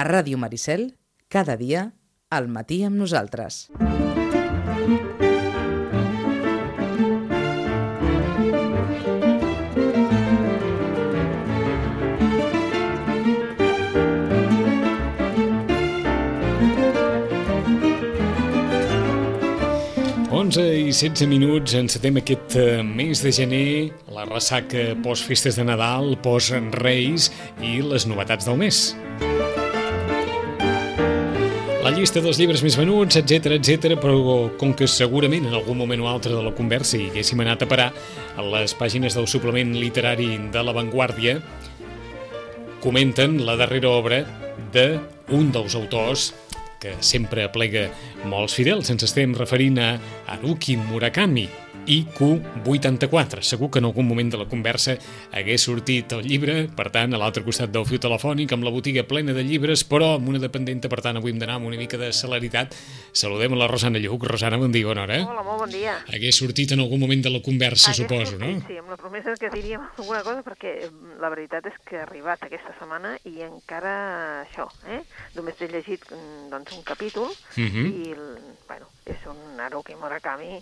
A Ràdio Maricel, cada dia, al matí amb nosaltres. 11 i 16 minuts, encetem aquest eh, mes de gener, la ressaca post-festes de Nadal, post-Reis i les novetats del mes. La llista dels llibres més venuts, etc etc, però com que segurament en algun moment o altre de la conversa hi haguéssim anat a parar a les pàgines del suplement literari de La Vanguardia, comenten la darrera obra de un dels autors que sempre aplega molts fidels. Ens estem referint a Haruki Murakami, IQ84. Segur que en algun moment de la conversa hagués sortit el llibre, per tant, a l'altre costat del fiu telefònic, amb la botiga plena de llibres, però amb una dependenta, per tant, avui hem d'anar amb una mica de celeritat. Saludem a la Rosana Lluc. Rosana, bon dia, bona hora. Hola, molt bon dia. Hagués sortit en algun moment de la conversa, Hagués suposo, sortit, no? Sí, amb la promesa que diríem alguna cosa, perquè mm, la veritat és que ha arribat aquesta setmana i encara això, eh? Només he llegit mm, doncs, un capítol Mhm. i, el- bueno, és un Haruki Murakami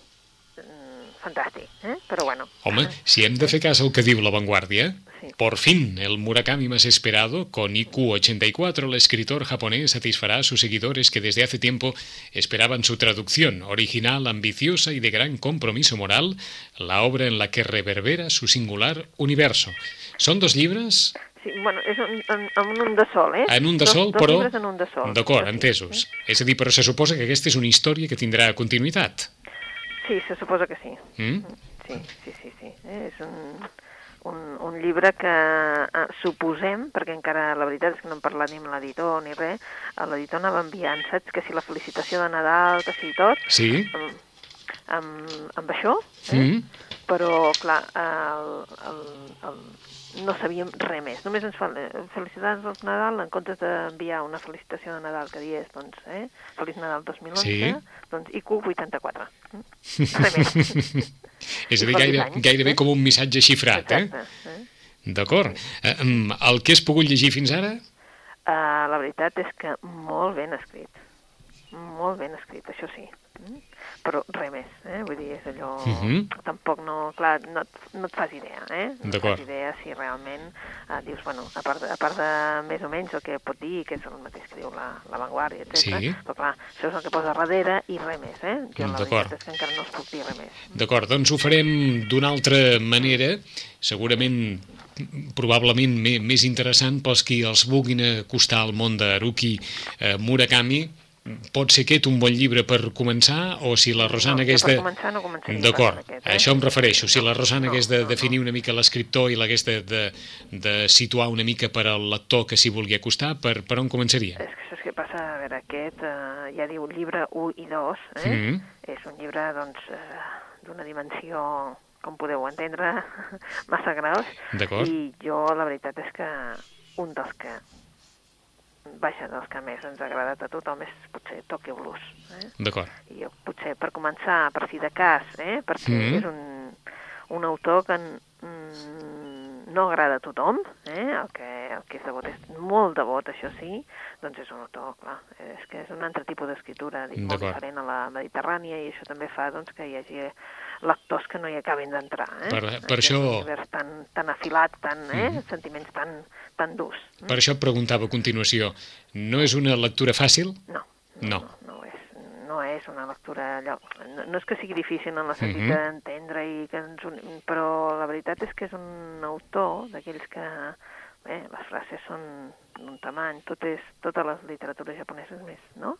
fantàstic, eh? Però bueno. Home, si hem de fer cas al que diu La Vanguardia, Sí. por fin el Murakami más esperado, con IQ84, el escritor japonés satisfará a sus seguidores que desde hace tiempo esperaban su traducción, original, ambiciosa y de gran compromiso moral, la obra en la que reverbera su singular universo. Són dos llibres Sí, bueno, és un, en, en un de sol, eh? en un de dos, sol, dos però... llibres en un de sol. D'acord, Sí, entesos. eh? És a dir, però se suposa que aquesta és una història que tindrà continuïtat. Sí, se suposa que sí. Mm? Sí, sí, sí, sí. Eh? És un, un, un llibre que eh, suposem, perquè encara la veritat és que no hem parlat ni amb l'editor ni res, l'editor anava enviant, saps? Que si la felicitació de Nadal, que si tot, Sí? amb, amb, amb això, eh? Mm? però clar, el, el, el, no sabíem res més. Només ens fan felicitats al Nadal, en comptes d'enviar una felicitació de Nadal que diés, doncs, eh, Feliç Nadal 2011, Sí. doncs IQ 84. Mm? Res més. És a dir, gaire, gairebé eh? com un missatge xifrat, eh? Exacte. Eh? D'acord. Eh, el que has pogut llegir fins ara? Uh, la veritat és que molt ben escrit. Molt ben escrit, això sí. Però res més, eh? Vull dir, és allò... Mhm. Tampoc no... Clar, no, no et fas idea, eh? No et fas idea si realment uh, dius, bueno, a part, a part de més o menys el que pot dir, que és el mateix que diu la, la Vanguardia, etc. Sí. Però clar, això és el que posa darrere i res més, eh? Jo la veritat és que encara no us puc dir res més. D'acord, doncs ho farem d'una altra manera, segurament probablement me- més interessant pels qui els vulguin acostar al món de Haruki eh, Murakami. Pot ser aquest un bon llibre per començar o si la Rosana No, hagués de... començar no començaria D'acord, a eh? això em refereixo. Si la Rosana no, hagués de no, no. definir una mica l'escriptor i l'hagués de, de, de situar una mica per al lector que s'hi vulgui acostar, per, per on començaria? És que saps què passa? A veure, aquest eh, ja diu llibre 1 i 2, eh? Mhm. És un llibre, doncs, eh, d'una dimensió, com podeu entendre, massa. D'acord. I jo, la veritat és que un dels que, vaja, dels que més ens ha agradat a tothom és potser Tokyo Blues. Eh? D'acord. I jo, potser per començar, per si de cas, eh? perquè Mhm. és un, un autor que mm, no agrada a tothom, eh? el, que, el que és devot és molt devot, això sí, doncs és un autor, clar, és que és un altre tipus d'escriptura, molt diferent a la mediterrània, i això també fa doncs, que hi hagi lectors que no hi acabin d'entrar. Eh? Per- per això- univers tan, tan afilat, tan, eh? Mhm. sentiments tan, tan durs. Per això et preguntava a continuació, no és una lectura fàcil? No. No. No, no, és, no és una lectura allò... No, no és que sigui difícil en la sentit Mhm. d'entendre, i que ens, un- però la veritat és que és un autor d'aquells que... Eh, les frases són d'un tamany, tot és, tota la literatura japonesa és més, no?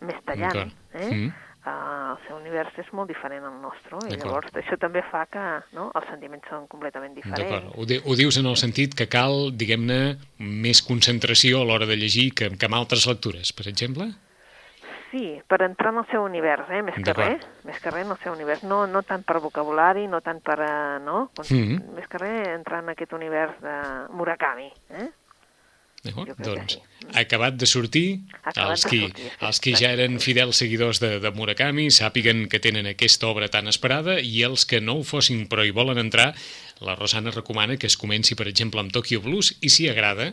més tallant. Eh? Mhm. Uh, el seu univers és molt diferent al nostre, i llavors això també fa que no, els sentiments són completament diferents. Ho, di ho dius en el sentit que cal, diguem-ne, més concentració a l'hora de llegir que, que amb altres lectures, per exemple? Sí, per entrar en el seu univers, eh? més que res, més que res en el seu univers, no, no tant per vocabulari, no tant per, uh, no? Mhm. més que res entrar en aquest univers de Murakami, eh? D'acord? Doncs, sí. ha acabat de sortir, Acabat els de qui, sortir, sí, els qui ja eren fidels seguidors de, de Murakami sàpiguen que tenen aquesta obra tan esperada i els que no ho fossin però hi volen entrar, la Rosana recomana que es comenci, per exemple, amb Tokyo Blues i si agrada,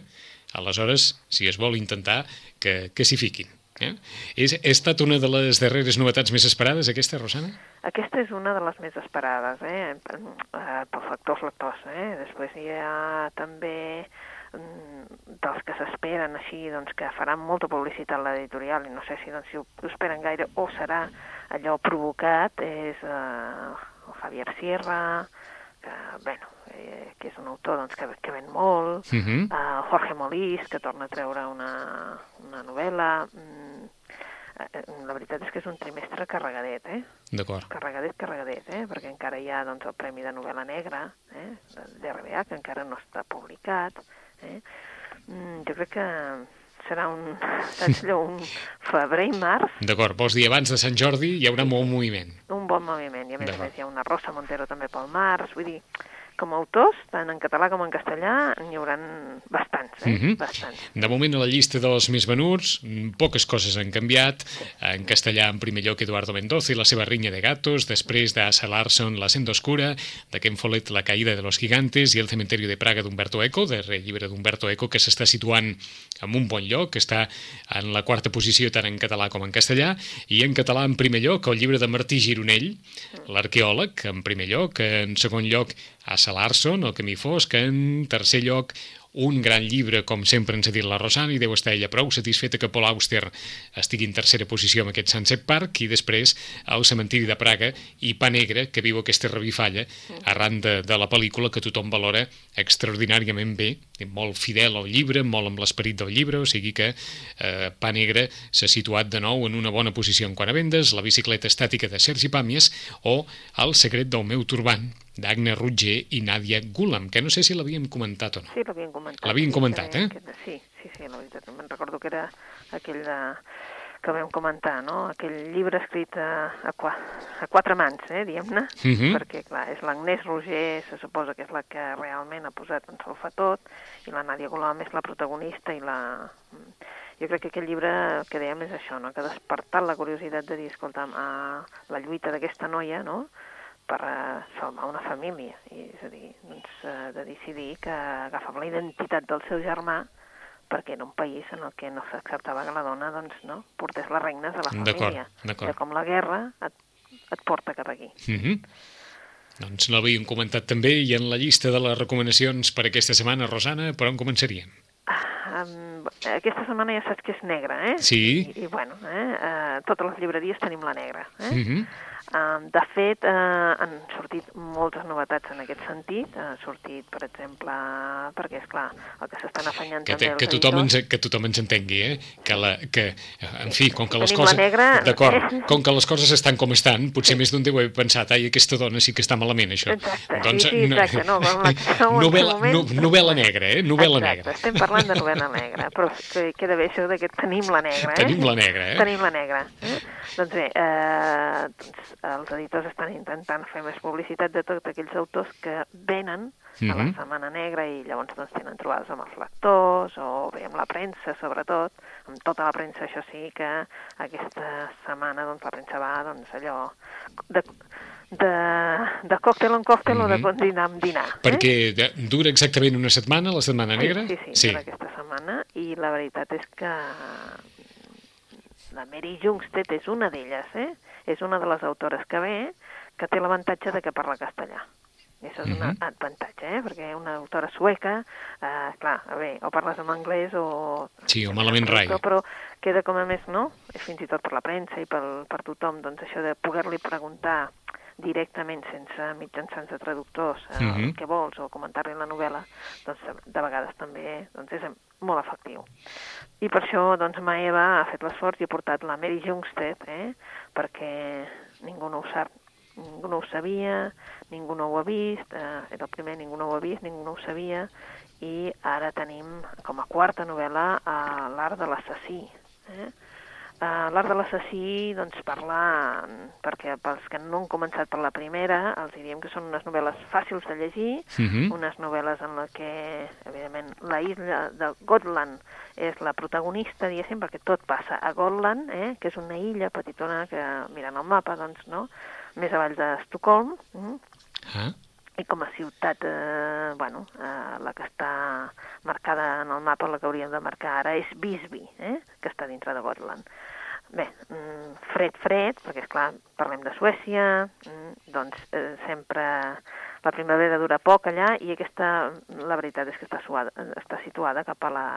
aleshores, si es vol intentar, que, que s'hi fiquin. Eh? És, ha estat una de les darreres novetats més esperades, aquesta, Rosana? Aquesta és una de les més esperades, eh? eh pels lectors lectors. Eh? Després hi ha també dels que s'esperen així, doncs, que faran molta publicitat a l'editorial, i no sé si, doncs, si ho esperen gaire o serà allò provocat, és eh, el Javier Sierra, que, bueno, eh, que és un autor doncs, que, que ven molt, uh -huh. uh, Jorge Molís, que torna a treure una, una novel·la... Mm, eh, la veritat és que és un trimestre carregadet, eh? D'acord. Carregadet, carregadet, eh? Perquè encara hi ha doncs, el Premi de Novel·la Negra, eh? d'RBA, que encara no està publicat, eh? Mm, jo crec que serà un, saps allò, un febrer i març. D'acord, vols dir abans de Sant Jordi hi haurà molt moviment. Un bon moviment, i a més a més hi ha una Rosa Montero també pel març, vull dir, com a autors, tant en català com en castellà, n'hi haurà bastants, eh? Mm -hmm. bastants. De moment a la llista dels més venuts, poques coses han canviat. En castellà, en primer lloc, Eduardo Mendoza i la seva rinya de gatos, després d'Asa Larson, La senda oscura, de Ken Follett, La caïda de los gigantes i El cementerio de Praga d'Humberto Eco, de llibre d'Humberto Eco, que s'està situant en un bon lloc, que està en la quarta posició tant en català com en castellà, i en català, en primer lloc, el llibre de Martí Gironell, l'arqueòleg, en primer lloc, en segon lloc, Asa Larson, El camí fosc, en tercer lloc un gran llibre, com sempre ens ha dit la Rosana, i deu estar ella prou satisfeta que Paul Auster estigui en tercera posició amb aquest Sunset Park, i després el cementiri de Praga i Pa Negre, que viu aquesta revifalla arran de, de la pel·lícula que tothom valora extraordinàriament bé, molt fidel al llibre, molt amb l'esperit del llibre, o sigui que eh, Pa Negre s'ha situat de nou en una bona posició en quant a vendes, la bicicleta estàtica de Sergi Pàmies o El secret del meu turbant, d'Agnes Rutger i Nàdia Gulam, que no sé si l'havíem comentat o no. Sí, l'havíem comentat. L'havíem sí, comentat, eh? Sí, sí, sí, la veritat. Me'n recordo que era aquell de, que vam comentar, no? Aquell llibre escrit a, a, qua, a quatre mans, eh, diguem-ne, uh Mhm. -huh. perquè, clar, és l'Agnès Roger, se suposa que és la que realment ha posat en solfa tot, i la Nàdia Gulam és la protagonista i la... Jo crec que aquest llibre que dèiem és això, no? que ha despertat la curiositat de dir, escolta'm, a la lluita d'aquesta noia, no?, per uh, salvar una família, i, és a dir, doncs, uh, de decidir que agafava la identitat del seu germà perquè era un país en el que no s'acceptava que la dona doncs, no, portés les regnes de la família. De com la guerra et, et porta cap aquí. Uh -huh. Doncs l'havíem comentat també, i en la llista de les recomanacions per aquesta setmana, Rosana, per on començaríem? Um, aquesta setmana ja saps que és negra, eh? Sí. I, i bueno, eh? Uh, totes les llibreries tenim la negra. Eh? Uh -huh. De fet, uh, han sortit moltes novetats en aquest sentit. Ha sortit, per exemple, perquè, és clar, el que s'estan afanyant Que, també els que, tothom ens, que tothom ens entengui, eh? Que, la, que en fi, com que les Tenim la coses... negra, D'acord, eh? com que les coses estan com estan, potser més d'un deu haver pensat, ai, aquesta dona sí que està malament, això. Exacte, sí, sí, exacte, no, que novel·la, el moment. no, novel·la negra, eh? Novel·la Exacte, negra. estem parlant de novel·la negra, però que queda bé això de que tenim la negra, eh? Tenim la negra, eh? Tenim la negra. Eh? Doncs bé, eh, doncs, els editors estan intentant fer més publicitat de tots aquells autors que venen a la Mhm. Setmana Negra i llavors doncs, tenen trobades amb els lectors o bé amb la premsa, sobretot, amb tota la premsa, això sí, que aquesta setmana doncs, la premsa va doncs, allò de, de, de còctel en còctel o de Mhm. dinar en dinar. eh? Perquè de, dura exactament una setmana, la Setmana Negra? Sí, sí, sí, sí. aquesta setmana, i la veritat és que la Mary Jungstedt és una d'elles, eh? És una de les autores que ve, que té l'avantatge de que parla castellà. I això és un Mhm. avantatge, eh? Perquè una autora sueca, eh, clar, a veure, o parles en anglès o... Sí, o malament rai. Però, però queda com a més, no? Fins i tot per la premsa i per, per tothom, doncs això de poder-li preguntar directament, sense mitjançants de traductors, eh, Mhm. el que vols, o comentar-li la novel·la, doncs de vegades també doncs és molt efectiu. I per això doncs, Maeva ha fet l'esforç i ha portat la Mary Jungstedt, eh, perquè ningú no ho sap, ningú no ho sabia, ningú no ho ha vist, eh, era el primer, ningú no ho ha vist, ningú no ho sabia, i ara tenim com a quarta novel·la a l'art de l'assassí. Eh? Uh, l'art de l'assassí doncs, parla, perquè pels que no han començat per la primera, els diríem que són unes novel·les fàcils de llegir, Mhm. unes novel·les en les que, evidentment, la illa de Gotland és la protagonista, diguéssim, perquè tot passa a Gotland, eh, que és una illa petitona que, mirant el mapa, doncs, no?, més avall d'Estocolm, mm? Ah, i com a ciutat, eh, bueno, eh, la que està marcada en el mapa, la que hauríem de marcar ara, és Bisbee, eh, que està dintre de Gotland. Bé, mm, fred, fred, perquè, és clar parlem de Suècia, mm, doncs eh, sempre la primavera dura poc allà i aquesta, la veritat és que està, suada, està situada cap a la,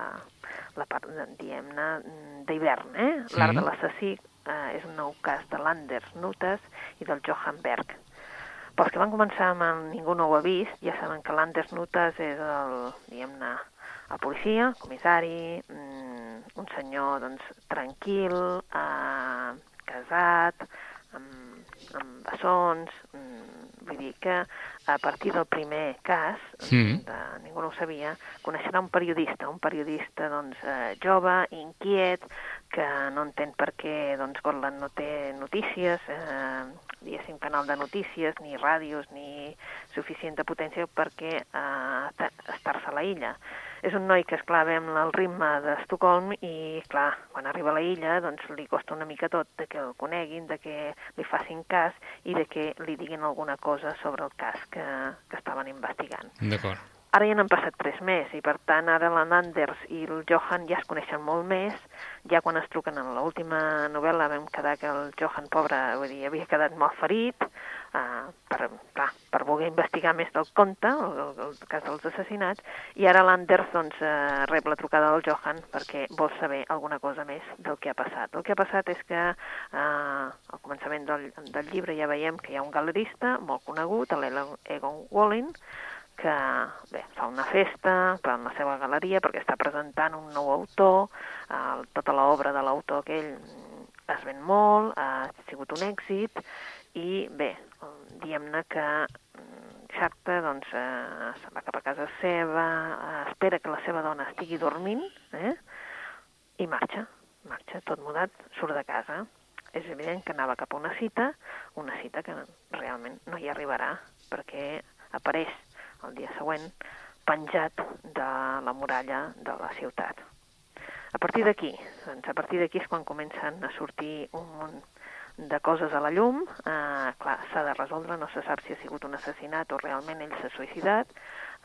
la part, diguem-ne, d'hivern. Eh? Sí. L'art de l'assassí eh, és un nou cas de Landers Nutas i del Johan Berg. Pels que van començar amb el Ningú no ho ha vist, ja saben que Landers Nutas és el, diguem-ne, el policia, comissari, mm, un senyor doncs, tranquil, eh, casat, amb, amb bessons, mm, vull dir que a partir del primer cas, Mm. de, ningú no ho sabia, coneixerà un periodista, un periodista doncs, eh, jove, inquiet, que no entén per què doncs, Gotland no té notícies, eh, diguéssim, canal de notícies, ni ràdios, ni suficient de potència perquè eh, ta- estar-se a la illa. És un noi que, esclar, ve amb el ritme d'Estocolm i, clar, quan arriba a la illa, doncs li costa una mica tot de que el coneguin, de que li facin cas i de que li diguin alguna cosa sobre el cas que, que estaven investigant. D'acord. Ara ja n'han passat tres més i, per tant, ara la Nanders i el Johan ja es coneixen molt més. Ja quan es truquen en l'última novel·la vam quedar que el Johan, pobre, vull dir, havia quedat molt ferit per, clar, per voler investigar més del conte, el, el, el cas dels assassinats, i ara l'Anders doncs, uh, rep la trucada del Johan perquè vol saber alguna cosa més del que ha passat. El que ha passat és que uh, al començament del, del llibre ja veiem que hi ha un galerista molt conegut, l'Egon Wallin, que bé, fa una festa per la seva galeria perquè està presentant un nou autor, eh, tota l'obra de l'autor aquell es ven molt, ha sigut un èxit i bé, diem-ne que mm, Xacta doncs, eh, se'n va cap a casa seva, eh, espera que la seva dona estigui dormint eh, i marxa, marxa tot mudat, surt de casa. És evident que anava cap a una cita, una cita que realment no hi arribarà perquè apareix el dia següent penjat de la muralla de la ciutat. A partir d'aquí, doncs a partir d'aquí és quan comencen a sortir un munt de coses a la llum, eh, clar, s'ha de resoldre, no se sap si ha sigut un assassinat o realment ell s'ha suïcidat,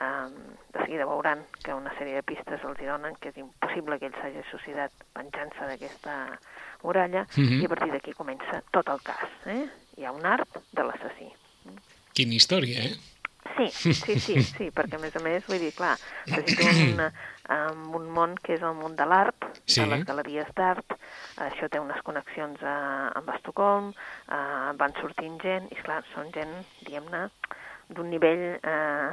eh, de seguida veuran que una sèrie de pistes els hi donen que és impossible que ell s'hagi suïcidat penjant-se d'aquesta muralla, Mhm. i a partir d'aquí comença tot el cas. Eh? Hi ha un art de l'assassí. Quina història, eh? Sí, sí, sí, sí, perquè a més a més, vull dir, clar, en, una, en un món que és el món de l'art, Sí. de les galeries d'art, això té unes connexions eh, amb Estocolm, eh, van sortint gent, i clar, són gent, diguem-ne, d'un nivell eh,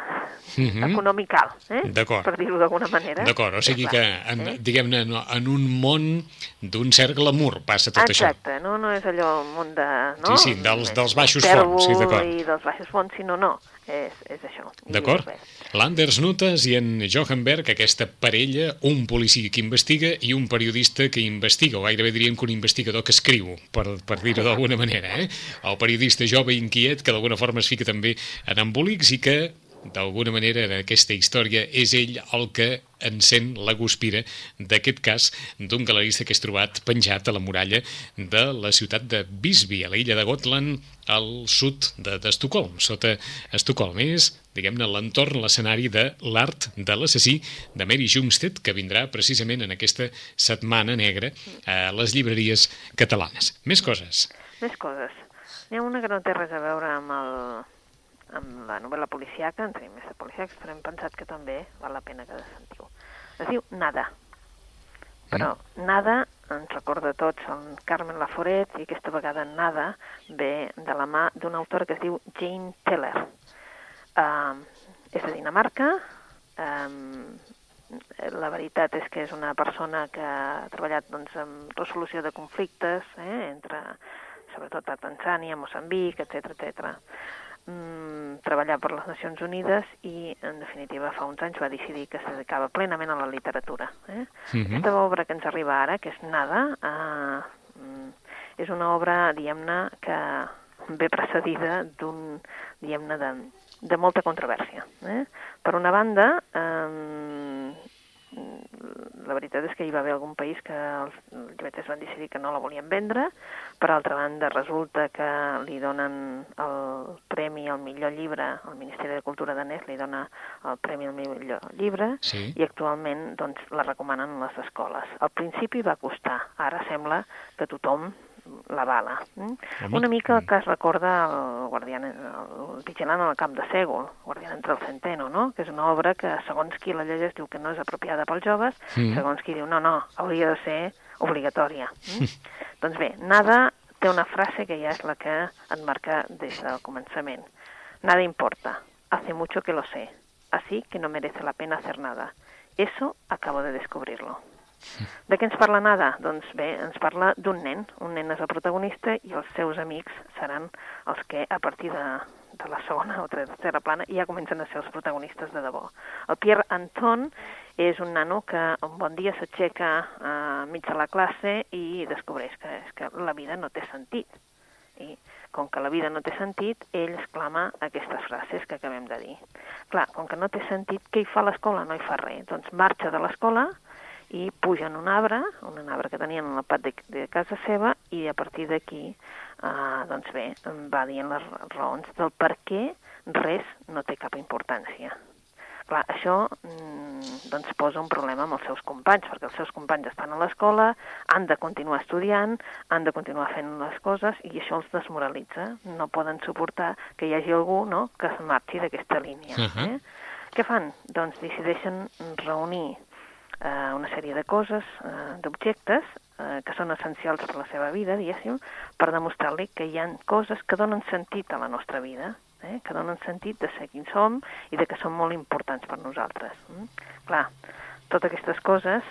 Mhm. econòmic alt, eh? Per dir-ho d'alguna manera. D'acord, o sigui que, en, eh? diguem-ne, no, en un món d'un cert glamour passa tot això. Exacte, no, no és allò un món de... No? Sí, sí, dels- dels baixos fons, sí, d'acord. I dels baixos fons, sinó no, és, és això. D'acord? L'Anders Nutas i en Johan Berg, aquesta parella, un policia que investiga i un periodista que investiga, o gairebé diríem que un investigador que escriu, per, per dir-ho d'alguna manera. Eh? El periodista jove i inquiet que d'alguna forma es fica també en embolics i que d'alguna manera en aquesta història és ell el que encén la guspira d'aquest cas d'un galerista que és trobat penjat a la muralla de la ciutat de Visby, a l'illa de Gotland, al sud de- d'Estocolm, de, sota Estocolm. És, diguem-ne, l'entorn, l'escenari de l'art de l'assassí de Mary Jungstedt, que vindrà precisament en aquesta setmana negra a les llibreries catalanes. Més coses. Més coses. N'hi ha una que no té res a veure amb, el, amb la novel·la policiaca, en tenim més de policiacs, però hem pensat que també val la pena que la sentiu. Es diu Nada. Però Nada ens recorda a tots el Carmen Laforet i aquesta vegada Nada ve de la mà d'una autora que es diu Jane Teller. Uh, és de Dinamarca, um, la veritat és que és una persona que ha treballat doncs, en resolució de conflictes eh, entre, sobretot a Tanzània, Moçambic, etc etc. Mm, treballar per les Nacions Unides i, en definitiva, fa uns anys va decidir que se dedicava plenament a la literatura. Eh? Mhm. Aquesta obra que ens arriba ara, que és Nada, eh, mm, és una obra, diguem-ne, que ve precedida d'un, diguem-ne, de, de molta controvèrsia. Eh? Per una banda, eh, la veritat és que hi va haver algun país que els llibreters van decidir que no la volien vendre, per altra banda resulta que li donen el premi al millor llibre, el Ministeri de Cultura danès li dona el premi al millor llibre Sí. i actualment doncs, la recomanen a les escoles. Al principi va costar, ara sembla que tothom la bala. Mm? Una mica que es recorda el guardián, el vigilant al camp de Sègol, guardián entre el centeno, no? que és una obra que segons qui la llegeix diu que no és apropiada pels joves, Mm. segons qui diu no, no, hauria de ser obligatòria. Mm? doncs bé, Nada té una frase que ja és la que et marca des del començament. Nada importa, hace mucho que lo sé, así que no merece la pena hacer nada. Eso acabo de descubrirlo. De què ens parla Nada? Doncs bé, ens parla d'un nen. Un nen és el protagonista i els seus amics seran els que a partir de, de la segona o tercera plana ja comencen a ser els protagonistes de debò. El Pierre Anton és un nano que un bon dia s'aixeca eh, mig de la classe i descobreix que, és que la vida no té sentit. I com que la vida no té sentit, ell exclama aquestes frases que acabem de dir. Clar, com que no té sentit, què hi fa a l'escola? No hi fa res. Doncs marxa de l'escola i puja en un arbre, un arbre que tenien en el pat de, de casa seva, i a partir d'aquí, eh, doncs bé, va dient les raons del per què res no té cap importància. Clar, això mm, doncs posa un problema amb els seus companys, perquè els seus companys estan a l'escola, han de continuar estudiant, han de continuar fent les coses, i això els desmoralitza. No poden suportar que hi hagi algú no, que es marxi d'aquesta línia. Ahà. eh? Què fan? Doncs decideixen reunir eh, una sèrie de coses, eh, d'objectes, eh, que són essencials per la seva vida, diguéssim, per demostrar-li que hi ha coses que donen sentit a la nostra vida, eh, que donen sentit de ser qui som i de que són molt importants per nosaltres. Mm? Clar, totes aquestes coses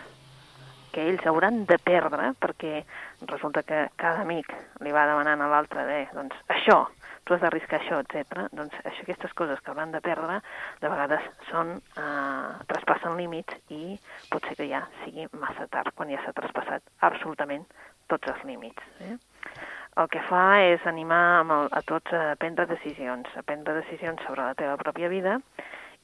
que ells hauran de perdre perquè resulta que cada amic li va demanant a l'altre de, doncs, això, tu has d'arriscar això, etc. Doncs això, aquestes coses que hauran de perdre de vegades són, eh, traspassen límits i pot ser que ja sigui massa tard quan ja s'ha traspassat absolutament tots els límits. Eh? El que fa és animar amb el, a tots a prendre decisions, a prendre decisions sobre la teva pròpia vida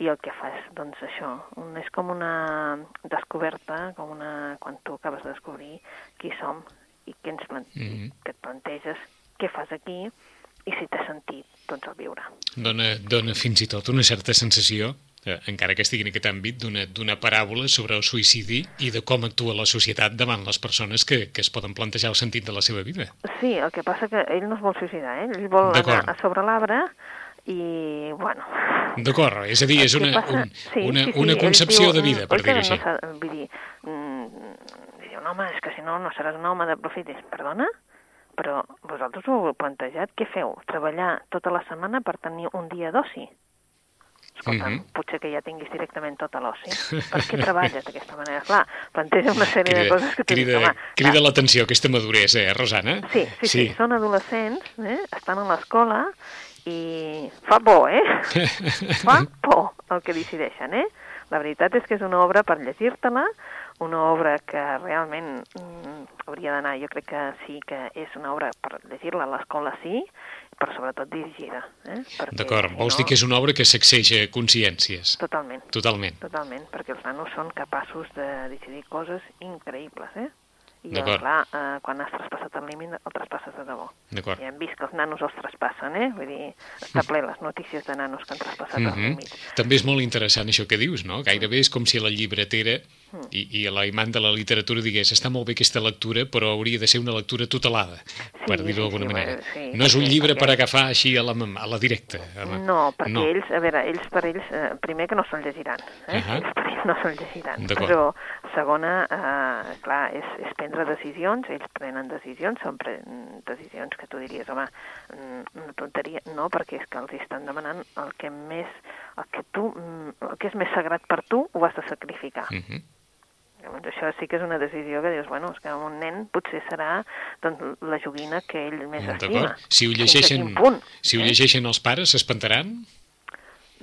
i el que fa és, doncs, això, un, és com una descoberta, com una, quan tu acabes de descobrir qui som i què ens plant Mhm. que et planteges, què fas aquí i si té sentit, doncs, el viure. Dona, dona fins i tot una certa sensació, eh, encara que estigui en aquest àmbit, d'una d'una paràbola sobre el suïcidi i de com actua la societat davant les persones que, que es poden plantejar el sentit de la seva vida. Sí, el que passa que ell no es vol suïcidar, eh? ell vol anar a sobre l'arbre i, bueno... D'acord, és a dir, és una, passa- un, sí, una, sí, sí, una concepció diu, de vida, per dir-ho no així. s'ha- vull dir, mm, diu, no, home, és que si no, no seràs un home de profitis. Perdona? Però vosaltres ho heu plantejat? Què feu? Treballar tota la setmana per tenir un dia d'oci? Escolta, Mhm. potser que ja tinguis directament tot a l'oci. Per què treballes d'aquesta manera? Clar, planteja una sèrie de coses que tu dius, crida, home, crida l'atenció aquesta maduresa, eh, Rosana? Sí, sí, sí, sí, són adolescents, eh? estan a l'escola i fa por, eh? fa por el que decideixen, eh? La veritat és que és una obra per llegir-te-la, una obra que realment mm, hauria d'anar, jo crec que sí que és una obra per llegir-la a l'escola, sí, però sobretot dirigida. Eh? D'acord, si vols no, dir que és una obra que sacseja consciències? Totalment. Totalment. Totalment, perquè els nanos són capaços de decidir coses increïbles, eh? I, clar, eh, quan has traspassat el límit, el traspasses de debò. D'acord. I hem vist que els nanos els traspassen, eh? Vull dir, està ple les notícies de nanos que han traspassat els Mhm. límits. També és molt interessant això que dius, no? Gairebé és com si la llibretera Mm. I, i l'imant de la literatura digués està molt bé aquesta lectura, però hauria de ser una lectura tutelada, per Sí, dir-ho sí, d'alguna sí, manera. sí, no és un perquè- llibre per perquè- agafar així a la, a la directa. a la- No, perquè no. ells, a veure, ells per ells, eh, primer que no se'l llegiran, eh? Ahà. ells per ells no se'l llegiran, però segona, eh, clar, és, és prendre decisions, ells prenen decisions, són pre decisions que tu diries, home, mm, una tonteria, no, perquè és que els estan demanant el que més, el que tu, mm, el que és més sagrat per tu, ho has de sacrificar. Mhm. Llavors, això sí que és una decisió que dius, bueno, és que un nen potser serà doncs, la joguina que ell més estima. Si ho llegeixen, punt, si ho eh? llegeixen els pares, s'espantaran?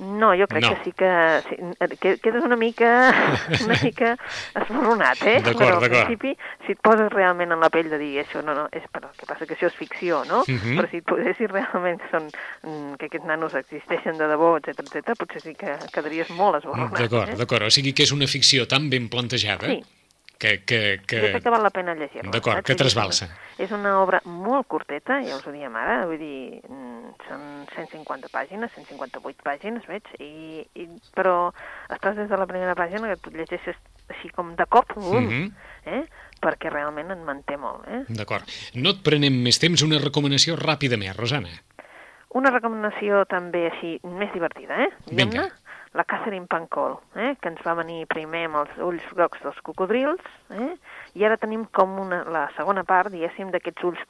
No, jo crec No. que sí que... Sí, que- quedes una mica, una mica esborronat, eh? D'acord, Però al principi, si et poses realment en la pell de dir això, no, no, és per, el que passa que això és ficció, no? Mhm. Però si et posessis realment que, són, mm, que aquests nanos existeixen de debò, etc etc, potser sí que quedaries molt esborronat. D'acord, eh? d'acord. O sigui que és una ficció tan ben plantejada Sí. Que, que, Jo crec que... que val la pena llegir-la. D'acord, que trasbalsa. És una obra molt curteta, ja us ho diem ara, vull dir, mm, són 150 pàgines, 158 pàgines, veig, i, i, però estàs des de la primera pàgina que tu llegeixes així com de cop, um, Mhm. eh? perquè realment en manté molt. Eh? D'acord. No et prenem més temps, una recomanació ràpida més, Rosana. Una recomanació també així més divertida, eh? Vinga. La Catherine Pancol, eh? que ens va venir primer amb els ulls grocs dels cocodrils, eh? i ara tenim com una, la segona part, diguéssim, d'aquests ulls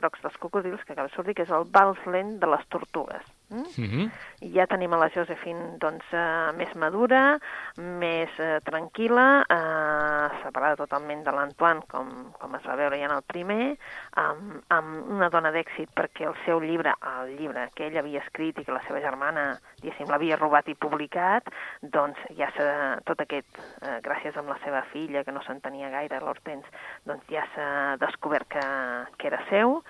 grocs dels cocodrils, que acaba de sortir, que és el vals lent de les tortugues. Mm? -huh. I ja tenim a la Josephine doncs, eh, més madura, més eh, tranquil·la, eh, separada totalment de l'Antoine, com, com es va veure ja en el primer, amb, amb una dona d'èxit perquè el seu llibre, el llibre que ell havia escrit i que la seva germana, l'havia robat i publicat, doncs ja s'ha, tot aquest, eh, gràcies amb la seva filla, que no s'entenia gaire, l'Hortens, doncs ja s'ha descobert que, que era seu,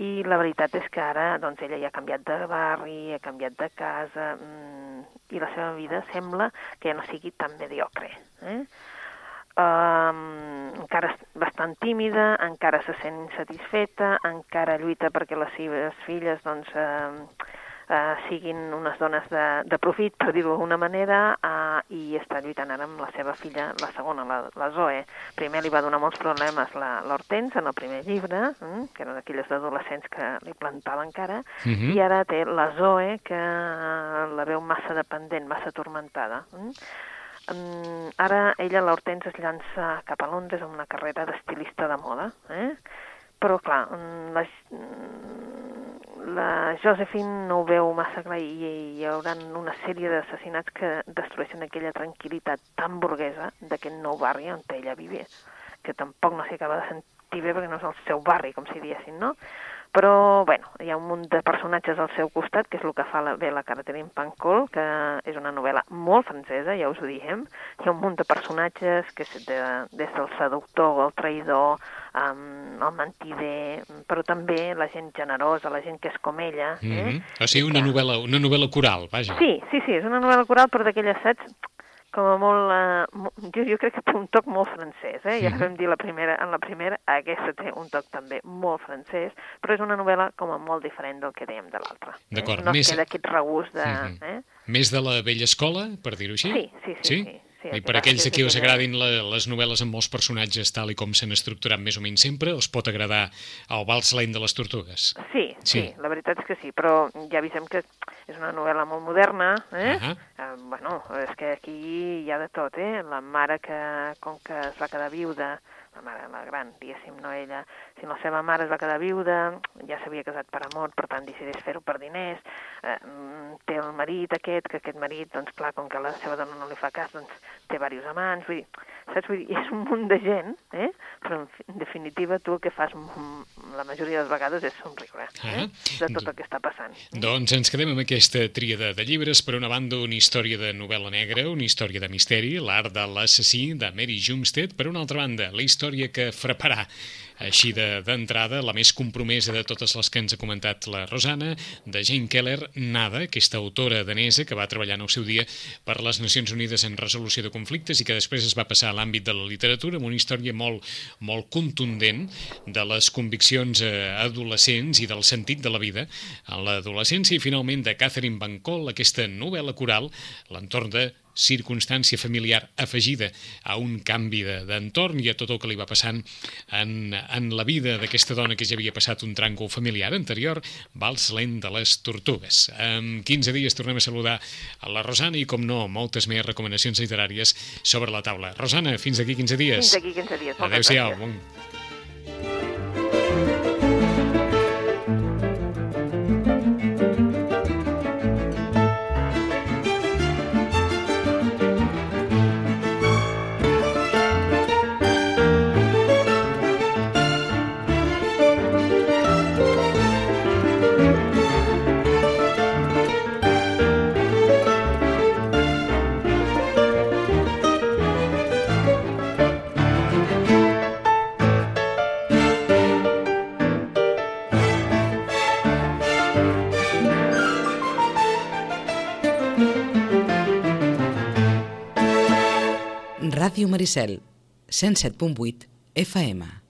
i la veritat és que ara doncs, ella ja ha canviat de barri, ha canviat de casa, mmm, i la seva vida sembla que ja no sigui tan mediocre. Eh? Um, encara és bastant tímida, encara se sent insatisfeta, encara lluita perquè les seves filles doncs, uh, uh, siguin unes dones de, de profit, per dir-ho d'alguna manera, uh, i està lluitant ara amb la seva filla, la segona, la, la Zoe. Primer li va donar molts problemes la- l'Hortens en el primer llibre, mm, que eren aquelles adolescents que li plantaven cara, Mhm. i ara té la Zoe, que eh, la veu massa dependent, massa atormentada. Mm? Mm, ara ella, l'Hortens, es llança cap a Londres amb una carrera d'estilista de moda, eh? però clar, mm, la, Josephine no ho veu massa clar i hi haurà una sèrie d'assassinats que destrueixen aquella tranquil·litat tan burguesa d'aquest nou barri on ella vivia, que tampoc no s'hi acaba de sentir bé perquè no és el seu barri, com si diessin, no? Però, bueno, hi ha un munt de personatges al seu costat, que és el que fa la, bé la Catherine Pancol, que és una novel·la molt francesa, ja us ho diem. Hi ha un munt de personatges, que és de, des del seductor, el traïdor, um, el mentider, però també la gent generosa, la gent que és com ella. Mm Eh? -hmm. O sigui, una Que- novel·la, una novel·la coral, vaja. Sí, sí, sí, és una novel·la coral, però d'aquelles, saps, com a molt... Uh, mo- jo, jo crec que té un toc molt francès, eh? Ja Mhm. vam dir la primera, en la primera, aquesta té un toc també molt francès, però és una novel·la com a molt diferent del que dèiem de l'altra. D'acord, Eh? No més- queda aquest regust de... Mhm. eh? Més de la vella escola, per dir-ho així? Sí, sí, sí, sí, sí, I el per que aquells a qui us agradin la, les novel·les amb molts personatges tal i com s'han estructurat més o menys sempre, us pot agradar el Vals lent de les tortugues. Sí, Sí. sí, la veritat és que sí, però ja avisem que és una novel·la molt moderna, eh? Ahà. Eh, bueno, és que aquí hi ha de tot, eh? La mare que, com que es va quedar viuda, la mare, la gran, diguéssim, no ella, sinó la seva mare es va quedar viuda, ja s'havia casat per amor, per tant decideix fer-ho per diners, eh, mm, té el marit aquest, que aquest marit, doncs clar, com que la seva dona no li fa cas, doncs té diversos amants, vull dir, saps? Vull dir, és un munt de gent, eh? però en, fi- en definitiva tu el que fas la majoria de les vegades és somriure eh? Ah. de tot el que està passant. Doncs ens quedem amb aquesta tríada de llibres. Per una banda, una història de novel·la negra, una història de misteri, l'art de l'assassí de Mary Jumstead. Per una altra banda, la història que fraparà així de- d'entrada, la més compromesa de totes les que ens ha comentat la Rosana, de Jane Keller, Nada, aquesta autora danesa que va treballar en el seu dia per les Nacions Unides en resolució de conflictes i que després es va passar l'àmbit de la literatura amb una història molt, molt contundent de les conviccions eh, adolescents i del sentit de la vida. En l'adolescència i finalment de Catherine Van Cole, aquesta novel·la coral, l'entorn de circumstància familiar afegida a un canvi de- d'entorn i a tot el que li va passant en, en la vida d'aquesta dona que ja havia passat un tràngol familiar anterior, Vals lent de les tortugues. En 15 dies tornem a saludar a la Rosana i, com no, moltes més recomanacions literàries sobre la taula. Rosana, fins aquí 15 dies. Fins aquí 15 dies. Adéu-siau. Bon... Maricel, 107.8 FM.